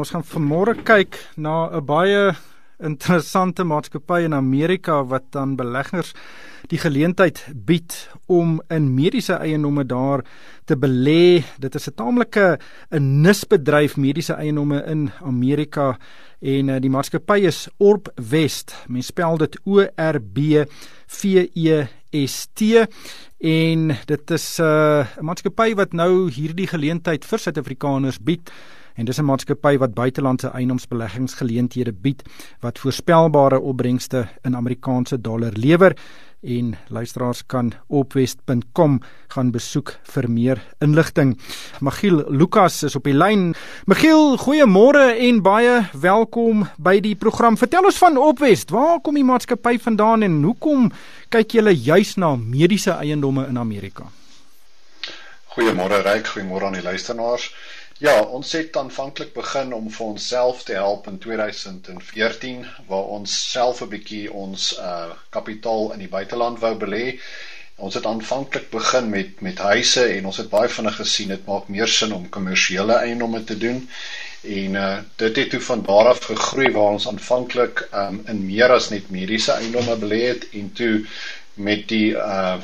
Ons gaan vanmôre kyk na 'n baie interessante maatskappy in Amerika wat aan beleggers die geleentheid bied om in mediese eiendomme daar te belê. Dit is 'n taamlike 'n nisbedryf mediese eiendomme in Amerika en uh, die maatskappy is Orb West. Mens spel dit O R B V E S T en dit is uh, 'n maatskappy wat nou hierdie geleentheid vir Suid-Afrikaners bied en dis 'n maatskappy wat buitelandse eiendomsbeleggingsgeleenthede bied wat voorspelbare opbrengste in Amerikaanse dollar lewer en luisteraars kan opwest.com gaan besoek vir meer inligting. Magiel Lukas is op die lyn. Magiel, goeiemôre en baie welkom by die program. Vertel ons van Opwest. Waar kom die maatskappy vandaan en hoekom kyk julle juis na mediese eiendomme in Amerika? Goeiemôre Ryk, goeiemôre aan die luisteraars. Ja, ons het aanvanklik begin om vir onsself te help in 2014 waar ons self 'n bietjie ons uh kapitaal in die buiteland wou belê. Ons het aanvanklik begin met met huise en ons het baie vinnig gesien dit maak meer sin om kommersiële eiendomme te doen. En uh dit het toe van daar af gegroei waar ons aanvanklik um in meer as net mediese eiendomme belê het en toe met die uh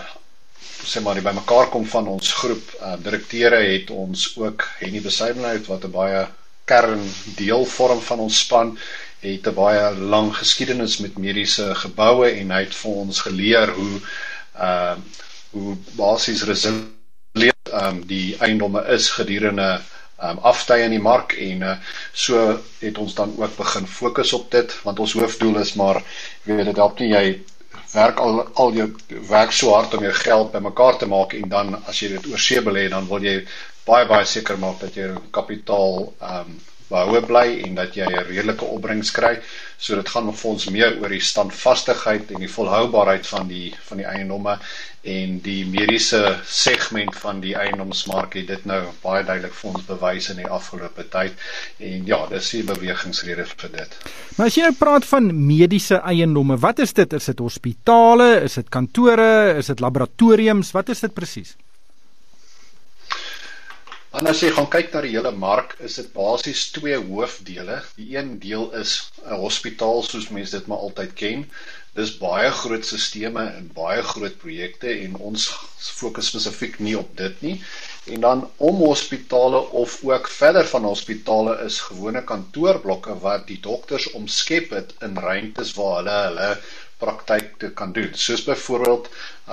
sê maar die bymekaar kom van ons groep uh, direkteure het ons ook Henny Besuidenhout wat 'n baie kern deel vorm van ons span het 'n baie lang geskiedenis met mediese geboue en hy het vir ons geleer hoe uh hoe basies resilient um die eiendomme is gedurende um aftye in die mark en uh, so het ons dan ook begin fokus op dit want ons hoofdoel is maar jy weet dit help nie jy werk al al jou werk so hard om jou geld bymekaar te maak en dan as jy dit oor see belê dan wil jy baie baie seker maak dat jou kapitaal ehm um, behoue bly en dat jy 'n redelike opbrengs kry. So dit gaan vir ons meer oor die standvastigheid en die volhoubaarheid van die van die eiendomme en die mediese segment van die eiendomsmark het dit nou baie duidelik vir ons bewys in die afgelope tyd en ja, dis die bewegingsrede vir dit. Maar as jy nou praat van mediese eiendomme, wat is dit? Is dit hospitale? Is dit kantore? Is dit laboratoriums? Wat is dit presies? En as jy gaan kyk na die hele mark, is dit basies twee hoofdele. Die een deel is 'n hospitaal soos mense dit maar altyd ken. Dis baie groot sisteme en baie groot projekte en ons fokus spesifiek nie op dit nie. En dan om hospitale of ook verder van hospitale is gewone kantoorblokke wat die dokters omskep het in ruimtes waar hulle hulle praktyk te kan doen. Soos byvoorbeeld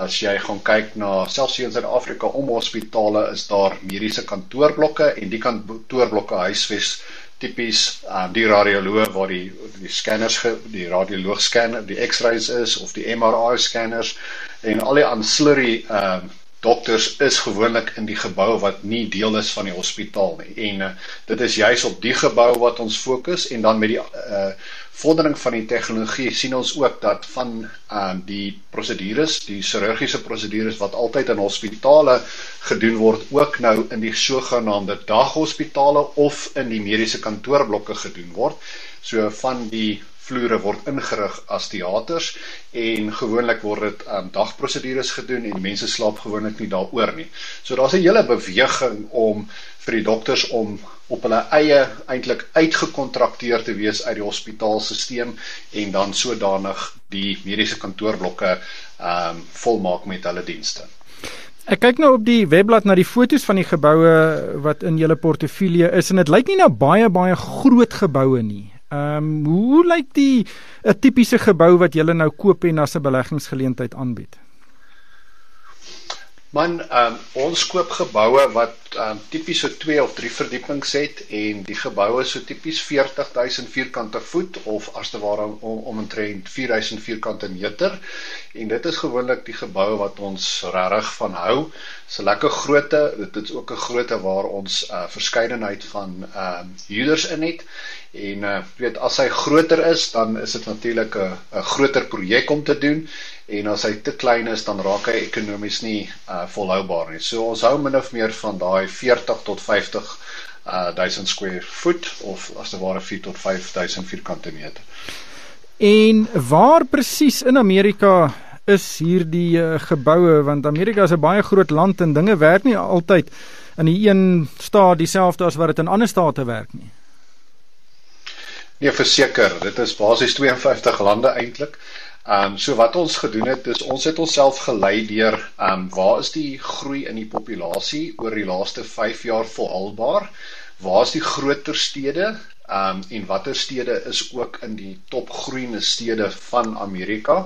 as jy gaan kyk na selfs hier in Suid-Afrika om hospitale is daar mediese kantoorblokke en die kantoorblokke huisves tipies um, die radioloog waar die die skanners die radioloog scanner die x-rays is of die MRI scanners en al die ancillary um, dokters is gewoonlik in die gebou wat nie deel is van die hospitaal nie. En uh, dit is juis op die gebou wat ons fokus en dan met die uh vordering van die tegnologie sien ons ook dat van uh die prosedures, die chirurgiese prosedures wat altyd in hospitale gedoen word, ook nou in die sogenaamde daghospitale of in die mediese kantoorblokke gedoen word. So van die vloere word ingerig as teaters en gewoonlik word dit aan um, dagprosedures gedoen en mense slaap gewoonlik nie daaroor nie. So daar's 'n hele beweging om vir die dokters om op hulle eie eintlik uitgekontrakteer te wees uit die hospitaalstelsel en dan sodanig die mediese kantoorblokke ehm um, volmaak met hulle dienste. Ek kyk nou op die webblad na die fotos van die geboue wat in julle portefeulje is en dit lyk nie na baie baie groot geboue nie. Ehm um, hoe lyk die 'n tipiese gebou wat jy nou koop en as 'n beleggingsgeleentheid aanbied? Man, ehm um, ons koop geboue wat ehm um, tipies so 2 of 3 verdiepings het en die geboue so tipies 40000 vierkante voet of as te ware om omtrent 4000 vierkante meter en dit is gewoonlik die geboue wat ons regtig van hou. Dis 'n lekker grootte, dit is ook 'n grootte waar ons uh, verskeidenheid van ehm um, huurders in het En uh weet as hy groter is, dan is dit natuurlik 'n 'n groter projek om te doen en as hy te klein is, dan raak hy ekonomies nie uh volhoubaar nie. So ons hou min of meer van daai 40 tot 50 uh 1000 square foot of as dit ware 4 tot 5000 vierkante meter. En waar presies in Amerika is hierdie uh, geboue want Amerika is 'n baie groot land en dinge werk nie altyd in die een staat dieselfde as wat dit in ander state werk nie. Nee, verseker, dit is basies 52 lande eintlik. Ehm um, so wat ons gedoen het is ons het onsself gelei deur ehm um, waar is die groei in die populasie oor die laaste 5 jaar volhoubaar? Waar is die groter stede? Ehm um, en watter stede is ook in die topgroeiende stede van Amerika?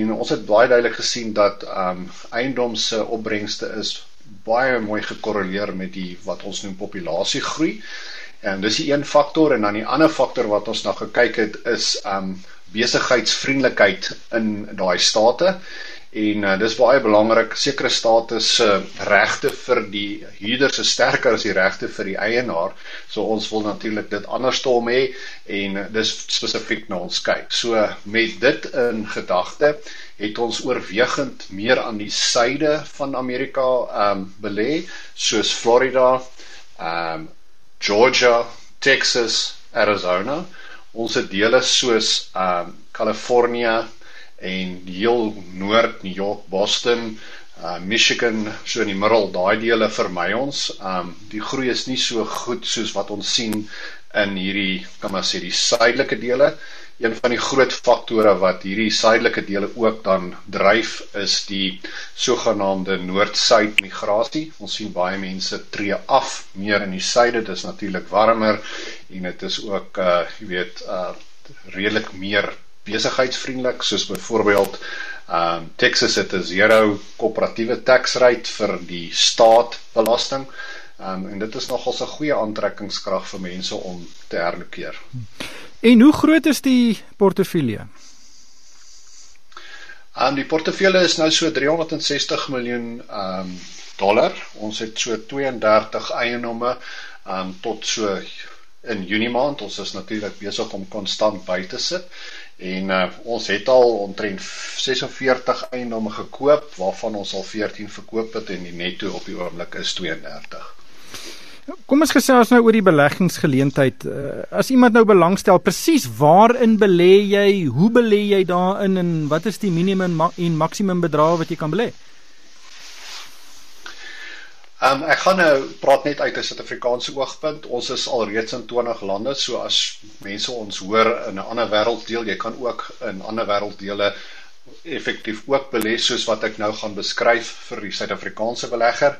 En ons het baie duidelik gesien dat ehm um, eiendom se opbrengste is baie mooi gekorreleer met die wat ons noem populasiegroei. En dis die een faktor en dan die ander faktor wat ons na gekyk het is um besigheidsvriendelikheid in daai state. En uh, dis baie belangrik sekere state se uh, regte vir die huurder is sterker as die regte vir die eienaar. So ons wil natuurlik dit andersom hê en uh, dis spesifiek na ons kyk. So met dit in gedagte het ons oorwegend meer aan die suide van Amerika um belê soos Florida, um Georgia, Texas, Arizona. Ons het dele soos um California en heel noord New York, Boston, uh Michigan, so in die middel, daai dele vermy ons. Um die groei is nie so goed soos wat ons sien in hierdie kan maar sê die suidelike dele een van die groot faktore wat hierdie suidelike dele ook dan dryf is die sogenaamde noord-suid migrasie. Ons sien baie mense tree af meer in die suide, dit is natuurlik warmer en dit is ook uh jy weet uh redelik meer besigheidsvriendelik soos byvoorbeeld um Texas het 'n zero koöperatiewe tax rate vir die staat belasting. Um en dit is nogals 'n goeie aantrekkingskrag vir mense om te herlokeer. En hoe groot is die portefeulje? Um die portefeulje is nou so 360 miljoen um dollar. Ons het so 32 eiendomme um tot so in Junie maand. Ons is natuurlik besig om konstant by te sit en uh, ons het al omtrent 46 eiendomme gekoop waarvan ons al 14 verkoop het en die netto op die oomblik is 32. Kom ons gesels nou oor die beleggingsgeleentheid. Uh, as iemand nou belangstel, presies waarin belê jy? Hoe belê jy daarin en wat is die minimum en maksimum bedrag wat jy kan belê? Um, ek gaan nou praat net uit 'n Suid-Afrikaanse oogpunt. Ons is al reeds in 20 lande, so as mense ons hoor in 'n ander wêrelddeel, jy kan ook in ander wêrelddele effektief ook belê soos wat ek nou gaan beskryf vir die Suid-Afrikaanse belegger.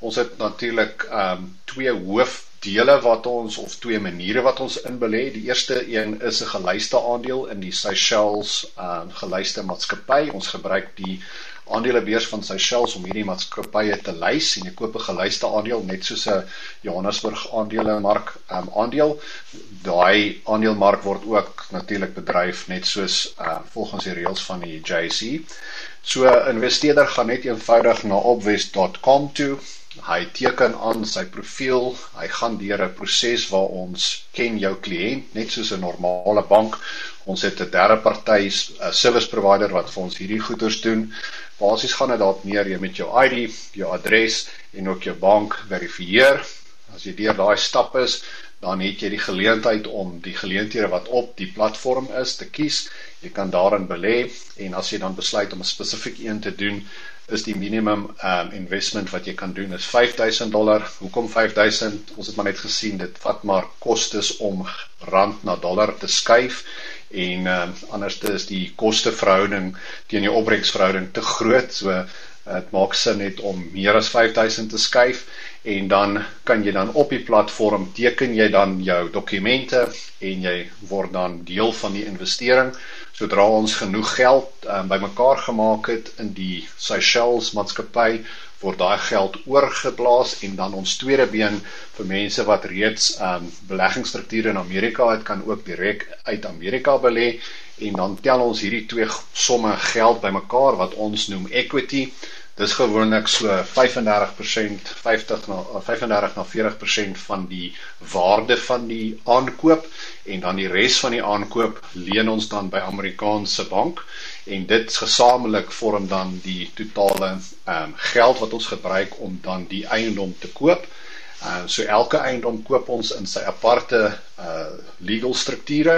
Ons het natuurlik ehm um, twee hoofdele wat ons of twee maniere wat ons inbelê. Die eerste een is 'n gelyste aandeel in die Seychelles ehm uh, gelyste maatskappy. Ons gebruik die aandelebeurs van Seychelles om hierdie maatskappye te lys en jy koop 'n gelyste aandeel net soos 'n Johannesburg aandelemark um, aandeel. Daai aandelemark word ook natuurlik bedryf net soos uh volgens die reëls van die JSE. So 'n investeerder gaan net eenvoudig na opwest.com toe hy teken aan sy profiel, hy gaan deur 'n proses waar ons ken jou kliënt net soos 'n normale bank. Ons het 'n derde party service provider wat vir ons hierdie goeders doen. Basies gaan dit dalk meer jy met jou ID, jou adres en ook jou bank verifieer. As jy deur daai stap is, dan het jy die geleentheid om die geleenthede wat op die platform is te kies. Jy kan daarin belê en as jy dan besluit om 'n spesifiek een te doen, is die minimum um investment wat jy kan doen is 5000 dollar. Hoekom 5000? Ons het maar net gesien dit vat maar kostes om rand na dollar te skuif en um anders is die koste verhouding teen die opbrengsverhouding te groot. So dit maak sin net om meer as 5000 te skuif en dan kan jy dan op die platform teken jy dan jou dokumente en jy word dan deel van die investering sodra ons genoeg geld um, bymekaar gemaak het in die Seychelles maatskappy word daai geld oorgeblaas en dan ons tweede been vir mense wat reeds um beleggingsstrukture in Amerika het kan ook direk uit Amerika belê. En dan tel ons hierdie twee somme geld bymekaar wat ons noem equity. Dis gewoonlik so 35% 50 na 35 na 40% van die waarde van die aankoop. En dan die res van die aankoop leen ons dan by Amerikaanse bank en dit gesamentlik vorm dan die totale ehm um, geld wat ons gebruik om dan die eiendom te koop. Ehm uh, so elke eiendom koop ons in sy aparte uh legal strukture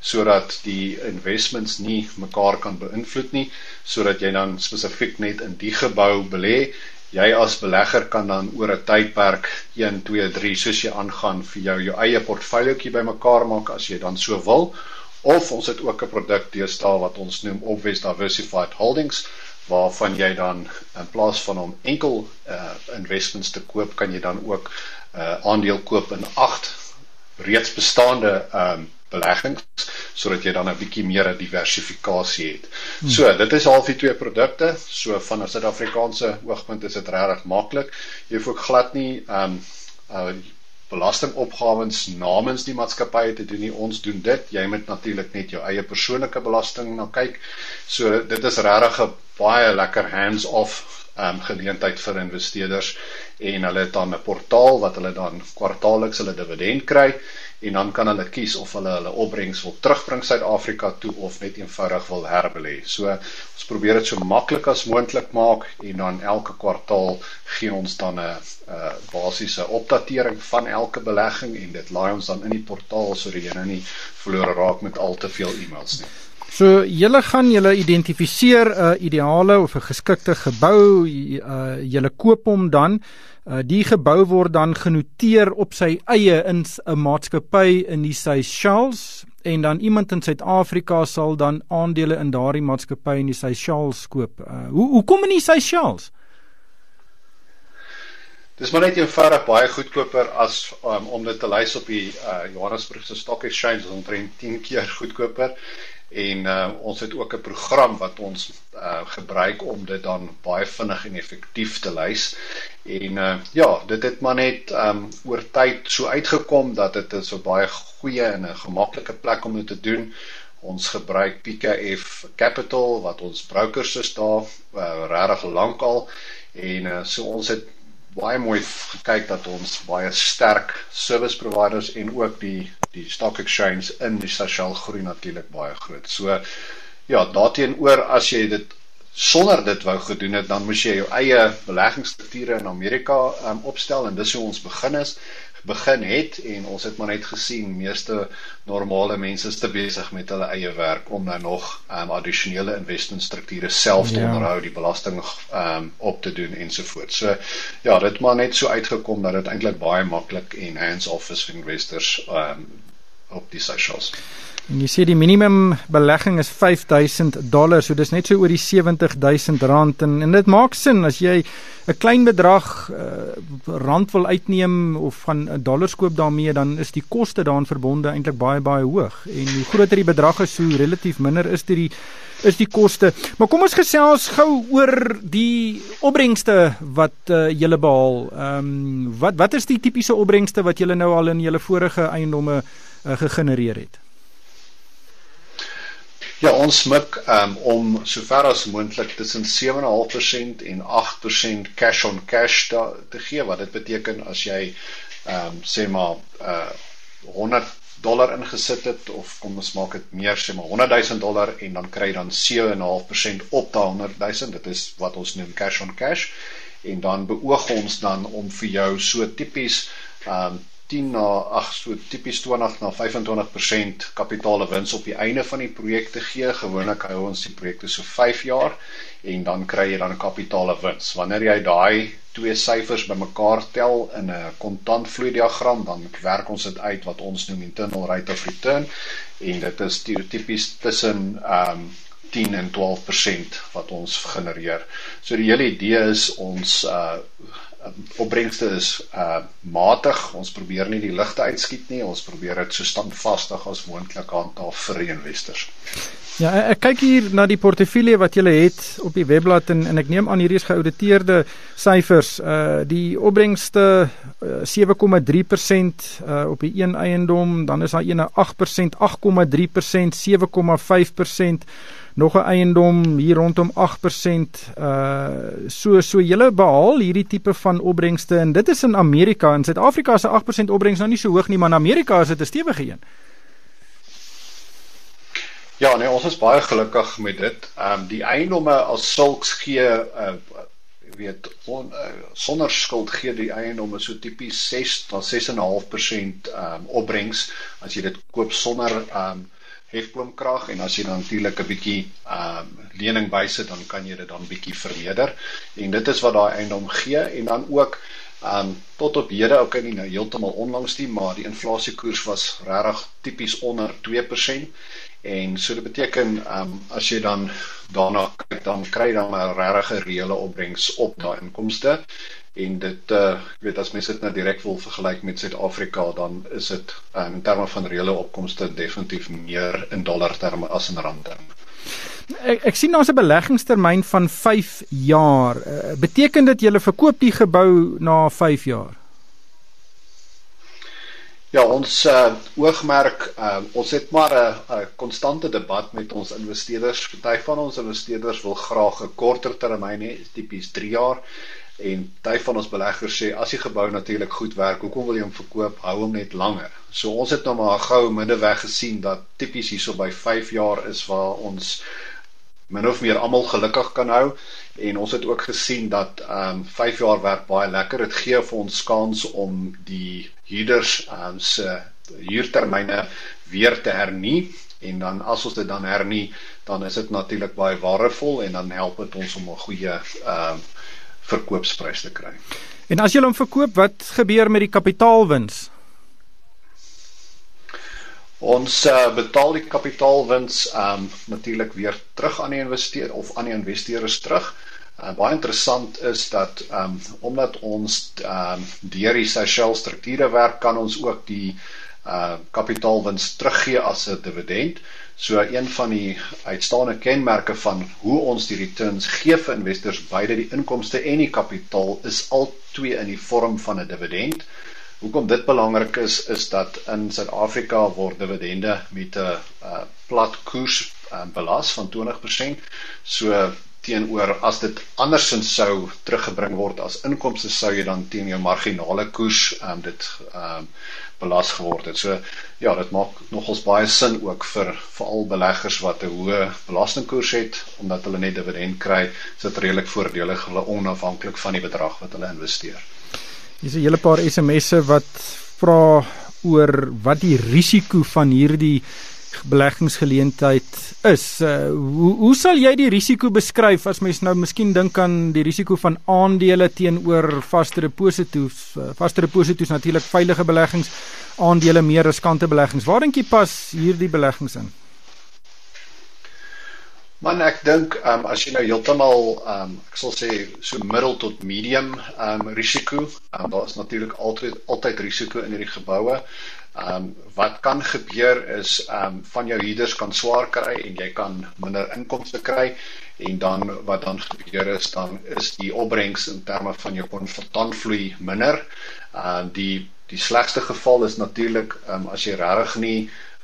sodat die investments nie mekaar kan beïnvloed nie sodat jy dan spesifiek net in die gebou belê jy as belegger kan dan oor 'n tydperk 1, 2, 3 soos jy aangaan vir jou jou eie portfoliootjie bymekaar maak as jy dan so wil. Of ons het ook 'n produk deesdae wat ons noem Obvious Diversified Holdings waarvan jy dan in plaas van om enkel uh investments te koop, kan jy dan ook uh aandeel koop in 8 reeds bestaande um beleggings sodat jy dan 'n bietjie meer 'n diversifikasie het. Hmm. So, dit is al die twee produkte. So van 'n Suid-Afrikaanse oogpunt is dit regtig maklik. Jy hoef ook glad nie um uh belastingopgawes namens die maatskappye te doen nie. Ons doen dit. Jy moet natuurlik net jou eie persoonlike belasting na kyk. So dit is regtig 'n baie lekker hands-off um geleentheid vir investeerders en hulle het dan 'n portaal wat hulle dan kwartaalliks hulle dividend kry en dan kan hulle kies of hulle hulle opbrengs wil terugbring Suid-Afrika toe of net eenvoudig wil herbelê. So ons probeer dit so maklik as moontlik maak en dan elke kwartaal gee ons dan 'n 'n basiese opdatering van elke belegging en dit laai ons dan in die portaal sodat jy nou nie verlore raak met al te veel e-mails nie. So julle gaan julle identifiseer 'n uh, ideale of 'n geskikte gebou, uh, julle koop hom dan Uh, die gebou word dan genoteer op sy eie in 'n maatskappy in die Seychelles en dan iemand in Suid-Afrika sal dan aandele in daardie maatskappy in die Seychelles koop. Uh, hoe hoe kom in die Seychelles? Dis maar net eenvoudig baie goedkoper as um, om dit te lys op die uh, Johannesburgse Stock Exchange, ons omtrent 10 keer goedkoper en uh, ons het ook 'n program wat ons uh, gebruik om dit dan baie vinnig en effektief te lys. En uh, ja, dit het maar net um oor tyd so uitgekom dat dit is 'n baie goeie en 'n gemaklike plek om dit te doen. Ons gebruik PKF Capital wat ons brokers is daar uh, regtig lankal en uh, so ons het baie mooi gekyk dat ons baie sterk service providers en ook die die stock exchange in die sosiaal groei natuurlik baie groot. So ja, daarteenoor as jy dit sonder dit wou gedoen het, dan moes jy jou eie beleggingsstrukture in Amerika um, opstel en dis hoe ons begin is begin het en ons het maar net gesien meeste normale mense is te besig met hulle eie werk om nou nog um, addisionele investment strukture self te ja. onderhou, die belasting um, op te doen ensovoorts. So ja, dit maar net so uitgekom dat dit eintlik baie maklik en hands-off is vir investors um, op die socials. En jy sê die minimum belegging is 5000 dollar, so dis net so oor die 70000 rand en en dit maak sin as jy 'n klein bedrag uh, rand wil uitneem of van 'n dollar koop daarmee, dan is die koste daaraan verbonde eintlik baie baie hoog. En hoe groter die bedrag is, hoe relatief minder is dit die is die koste. Maar kom ons gesels gou oor die opbrengste wat uh, julle behaal. Ehm um, wat wat is die tipiese opbrengste wat julle nou al in julle vorige eiendomme uh, gegenereer het? Ja, ons mik um, om sover as moontlik tussen 7.5% en 8% cash on cash da, te gee wat dit beteken as jy ehm um, sê maar uh 100 dollar ingesit het of kom ons maak dit meer sê maar 100 000 dollar en dan kry jy dan 7.5% op daai 100 000 dit is wat ons noem cash on cash en dan beoog ons dan om vir jou so tipies ehm um, 10 na ag so tipies 20 na 25% kapitaale wins op die einde van die projek te gee. Gewoonlik hou ons die projekte so 5 jaar en dan kry jy dan kapitaale wins. Wanneer jy daai twee syfers bymekaar tel in 'n kontantvloei diagram, dan werk ons dit uit wat ons noem internal rate of return en dit is tipies tussen ehm um, 10 en 12% wat ons genereer. So die hele idee is ons uh opbrengste is uh matig. Ons probeer nie die ligte uitskiet nie. Ons probeer dit so standvastig as moontlik handhaaf vir investors. Ja, ek kyk hier na die portefeulje wat jy het op die webblad en en ek neem aan hierdie is geauditeerde syfers. Uh die opbrengste uh, 7,3% uh op die een eiendom, dan is daar ene 8%, 8,3%, 7,5% nog 'n eiendom hier rondom 8%. Uh so so julle behaal hierdie tipe van opbrengste en dit is in Amerika en Suid-Afrika se 8% opbrengs nou nie so hoog nie, maar in Amerika is dit 'n stewige een. Ja, nee, ons is baie gelukkig met dit. Ehm um, die eiendomme as sulks gee uh weet on, uh, sonder skuld gee die eiendomme so tipies 6 tot 6.5% ehm um, opbrengs as jy dit koop sonder ehm um, hefboomkrag en as jy dan natuurlik 'n bietjie ehm um, lening bysit dan kan jy dit dan bietjie vermeerder. En dit is wat daai eiendom gee en dan ook ehm um, tot op hede ook nie nou heeltemal onlangs nie maar die inflasiekoers was regtig tipies onder 2% en so dit beteken ehm um, as jy dan daarna kyk dan kry dan 'n regte reële opbrengs op daai inkomste en dit uh ek weet as mense dit nou direk wil vergelyk met Suid-Afrika dan is dit um, in terme van reële opkomste definitief meer in dollar terme as in rand terme. Ek ek sien daar's 'n beleggingstermyn van 5 jaar. Uh, beteken dit jy verkoop die gebou na 5 jaar? Ja, ons uh, oogmerk, uh, ons het maar 'n konstante debat met ons investeerders. Party van ons investeerders wil graag 'n korter termyn hê, tipies 3 jaar. En baie van ons beleggers sê as die gebou natuurlik goed werk, hoekom wil jy hom verkoop? Hou hom net langer. So ons het nou maar 'n goue middeweg gesien dat tipies hierso by 5 jaar is waar ons min of meer almal gelukkig kan hou en ons het ook gesien dat ehm um, 5 jaar werk baie lekker. Dit gee vir ons kans om die huurders ehm um, se huurtermyne weer te hernie en dan as ons dit dan hernie, dan is dit natuurlik baie waardevol en dan help dit ons om 'n goeie ehm um, verkoopsprys te kry. En as jy hom verkoop, wat gebeur met die kapitaalwins? Ons uh, betaal die kapitaalwins um natuurlik weer terug aan die investeerder of aan die investeerders terug. Uh, baie interessant is dat um omdat ons um deur die Seychelles strukture werk, kan ons ook die uh kapitaalwins teruggee as 'n dividend. So een van die uitstaande kenmerke van hoe ons die returns gee vir investors, beide die inkomste en die kapitaal is al twee in die vorm van 'n dividend. Hoekom dit belangrik is is dat in Suid-Afrika word dividende met 'n uh, plat koers uh, belas van 20%. So teenoor as dit andersins sou teruggebring word as inkomste sou jy dan teen jou marginale koers um, dit um, belas geword het. So ja, dit maak nogals baie sin ook vir veral beleggers wat 'n hoë belastingkoers het omdat hulle net dividend kry, is dit redelik voordelig hulle onafhanklik van die bedrag wat hulle investeer. Hier's 'n hele paar SMS'e wat vra oor wat die risiko van hierdie beleggingsgeleentheid is. Uh, hoe hoe sal jy die risiko beskryf as mens nou miskien dink aan die risiko van aandele teenoor vaste deposito's? Uh, vaste deposito's natuurlik veilige beleggings, aandele meer riskante beleggings. Waar dink jy pas hierdie beleggings in? Man ek dink um, as jy nou heeltemal um, ek sal sê so middel tot medium um, risiko, um, daar is natuurlik altyd altyd risiko in hierdie geboue. Ehm um, wat kan gebeur is ehm um, van jou huurders kan swaar kry en jy kan minder inkomste kry en dan wat dan gebeur is dan is die opbrengs in terme van jou kontantvloei minder. Ehm uh, die die slegste geval is natuurlik ehm um, as jy regtig nie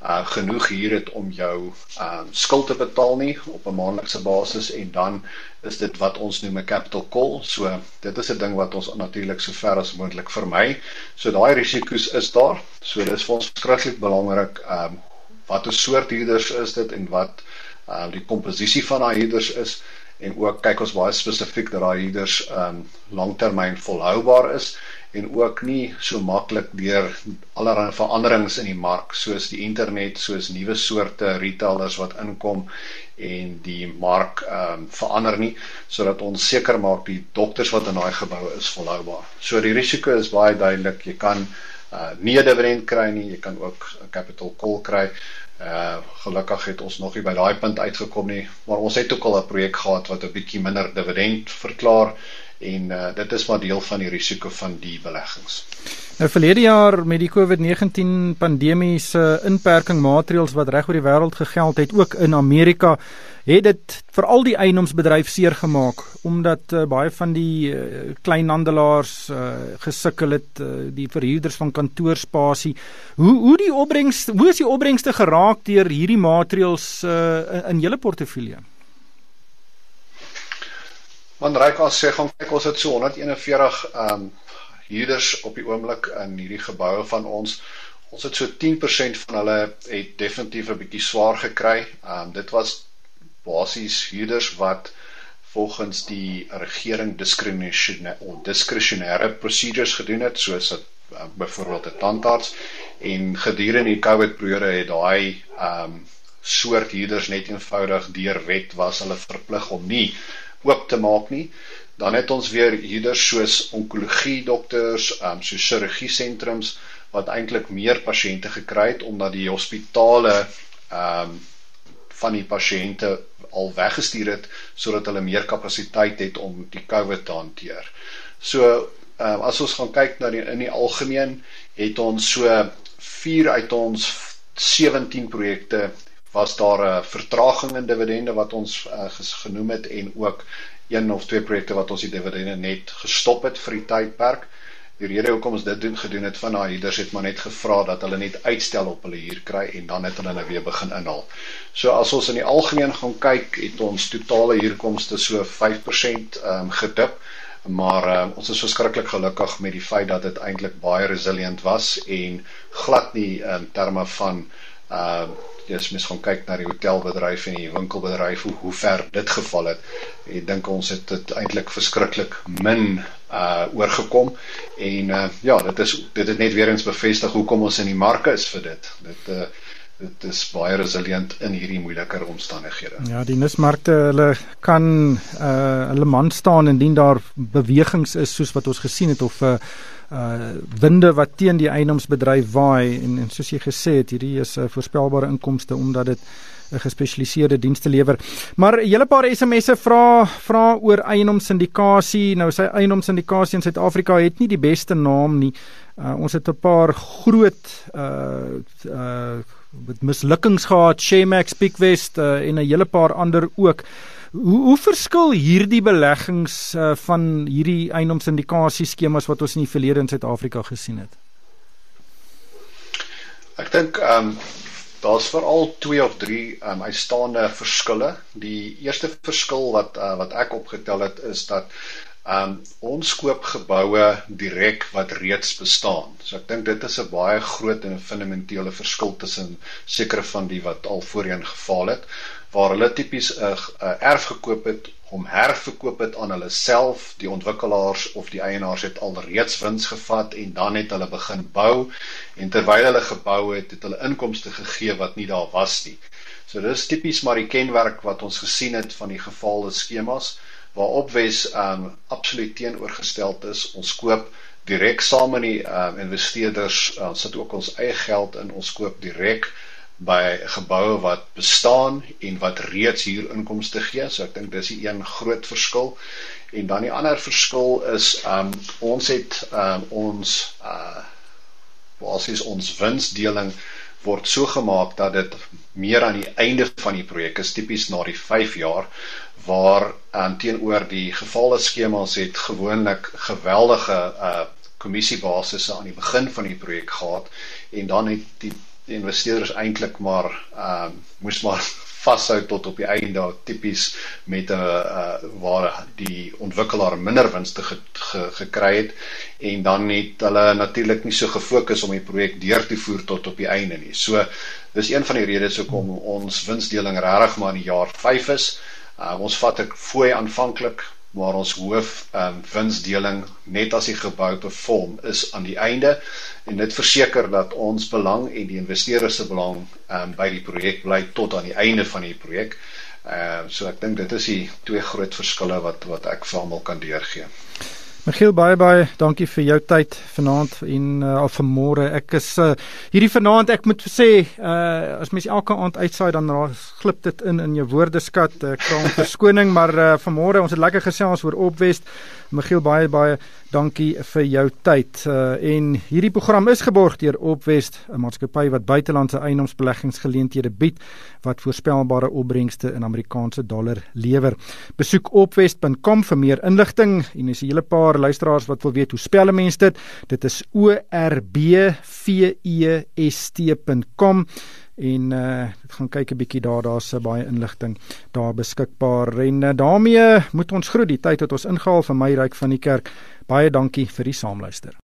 uh genoeg hier het om jou uh skuld te betaal nie op 'n maandelikse basis en dan is dit wat ons noem 'n capital call. So dit is 'n ding wat ons natuurlik so ver as moontlik vermy. So daai risiko's is daar. So dis vir ons skrikkelik belangrik um wat 'n soort huurders is dit en wat uh die komposisie van daai huurders is en ook kyk ons baie spesifiek dat daai huurders um langtermyn volhoubaar is en ook nie so maklik deur allerlei veranderings in die mark soos die internet, soos nuwe soorte retailers wat inkom en die mark ehm um, verander nie sodat ons seker maak die dokters wat in daai gebou is volhoubaar. So die risiko is baie duidelik. Jy kan uh nie 'n dividend kry nie, jy kan ook 'n capital call kry. Uh gelukkig het ons nog nie by daai punt uitgekom nie, maar ons het ook al 'n projek gehad wat 'n bietjie minder dividend verklaar en uh, dit is maar deel van die risiko van die beleggings. Nou verlede jaar met die COVID-19 pandemie se inperking maatreëls wat reg oor die wêreld gegeld het, ook in Amerika, het dit veral die eiendomsbedryf seer gemaak omdat uh, baie van die uh, kleinhandelaars uh, gesukkel het, uh, die verhuurders van kantoorspasie. Hoe hoe die opbrengs, hoe is die opbrengste geraak deur hierdie maatreëls uh, in, in julle portefeulje? Want Rykas sê gaan kyk ons het so 141 ehm um, huurders op die oomblik in hierdie geboue van ons. Ons het so 10% van hulle het definitief 'n bietjie swaar gekry. Ehm um, dit was basies huurders wat volgens die regering diskriminasie diskresionêre procedures gedoen het soos dat uh, byvoorbeeld 'n tandarts en gedurende die COVID periode het daai ehm um, soort huurders net eenvoudig deur wet was hulle verplig om nie oop te maak nie. Dan het ons weer huurders soos onkologie dokters, ehm um, so chirurgie sentrums wat eintlik meer pasiënte gekry het omdat die hospitale ehm um, van die pasiënte al weggestuur het sodat hulle meer kapasiteit het om die COVID te hanteer. So uh, as ons gaan kyk na die in die algemeen het ons so 4 uit ons 17 projekte was daar 'n vertraging in dividende wat ons uh, genoem het en ook een of twee projekte wat ons die dividende net gestop het vir die tydperk. Die rede hoekom ons dit doen gedoen het van daai huurders het maar net gevra dat hulle net uitstel op hulle huur kry en dan het hulle nou weer begin inhaal. So as ons in die algemeen gaan kyk, het ons totale huurkomste so 5% ehm um, gedip maar uh, ons is verskriklik gelukkig met die feit dat dit eintlik baie resilient was en glad nie in um, terme van uh as mens gaan kyk na die hotelbedryf en die winkelbedryf hoe hoe ver dit geval het. Ek dink ons het dit eintlik verskriklik min uh oorgekom en uh ja, dit is dit het net weer eens bevestig hoekom ons in die marke is vir dit. Dit uh dit is baie resilient in hierdie moeiliker omstandighede. Ja, die nismarkte, hulle kan uh hulle man staan indien daar bewegings is soos wat ons gesien het of 'n uh, uh winde wat teen die eiendomsbedryf waai en en soos jy gesê het, hierdie is 'n uh, voorspelbare inkomste omdat dit 'n gespesialiseerde dienste lewer. Maar 'n hele paar SMS'e vra vra oor eiendomsindikasie. Nou sy eiendomsindikasie in Suid-Afrika het nie die beste naam nie. Uh ons het 'n paar groot uh uh met mislukkings gehad, Shemax, Pickwest uh, en 'n hele paar ander ook. Hoe hoe verskil hierdie beleggings uh, van hierdie eiendomsindikasie skemas wat ons in die verlede in Suid-Afrika gesien het? Ek dink ehm um, daar's veral twee of drie ehm um, uitstaande verskille. Die eerste verskil wat uh, wat ek opgetel het is dat Um ons koop geboue direk wat reeds bestaan. So ek dink dit is 'n baie groot en fundamentele verskil tussen sekere van die wat al voorheen gefaal het waar hulle tipies 'n erf gekoop het om herverkoop het aan hulle self, die ontwikkelaars of die eienaars het al reeds wins gevat en dan het hulle begin bou en terwyl hulle gebou het, het hulle inkomste gegee wat nie daar was nie. So dis tipies maar die kenmerk wat ons gesien het van die gefaalde skemas waarop Wes um absoluut teenoorgestel is. Ons koop direk saam met die um investeerders, uh, sit ook ons eie geld in. Ons koop direk by geboue wat bestaan en wat reeds hier inkomste gee. So ek dink dis die een groot verskil. En dan die ander verskil is um ons het um ons uh basies ons winsdeling word so gemaak dat dit meer aan die einde van die projek is tipies na die 5 jaar waar um, teenoor die gevalle skemas het gewoonlik geweldige uh kommissiebasisse aan die begin van die projek gehad en dan het die, die investeerders eintlik maar um moes maar vashou tot op die einde tipies met 'n uh, waar die ontwikkelaar minder winste ge, ge, gekry het en dan het hulle natuurlik nie so gefokus om die projek deur te voer tot op die einde nie. So dis een van die redes hoekom ons winsdeling regtig maar in jaar 5 is. Uh, ons vat ek fooi aanvanklik waar ons hoof um, winsdeling net as die gebou perform is aan die einde en dit verseker dat ons belang en die investeerders se belang um, by die projek bly tot aan die einde van die projek. Ehm uh, so ek dink dit is die twee groot verskille wat wat ek vir almal kan deurgee. Michiel baie baie dankie vir jou tyd vanaand en uh, al vanmôre. Ek is uh, hierdie vanaand ek moet sê uh, as mens elke aand uitsaai dan glip dit in in jou woordeskat. Ek vra om verskoning maar uh, vanmôre ons het lekker gesels oor Opwest. Michiel baie baie dankie vir jou tyd. Uh, en hierdie program is geborg deur Opwest, 'n maatskappy wat buitelandse eiendomsbeleggingsgeleenthede bied wat voorspelbare opbrengste in Amerikaanse dollar lewer. Besoek opwest.com vir meer inligting en as jy 'n hele paar luisteraars wat wil weet hoe spel 'n mens dit, dit is o r b v e s t.com en uh gaan kyk 'n bietjie daar daar's baie inligting daar beskikbaar. En uh, daarmee moet ons groet die tyd wat ons ingehaal vir my ryk van die kerk. Baie dankie vir die saamluister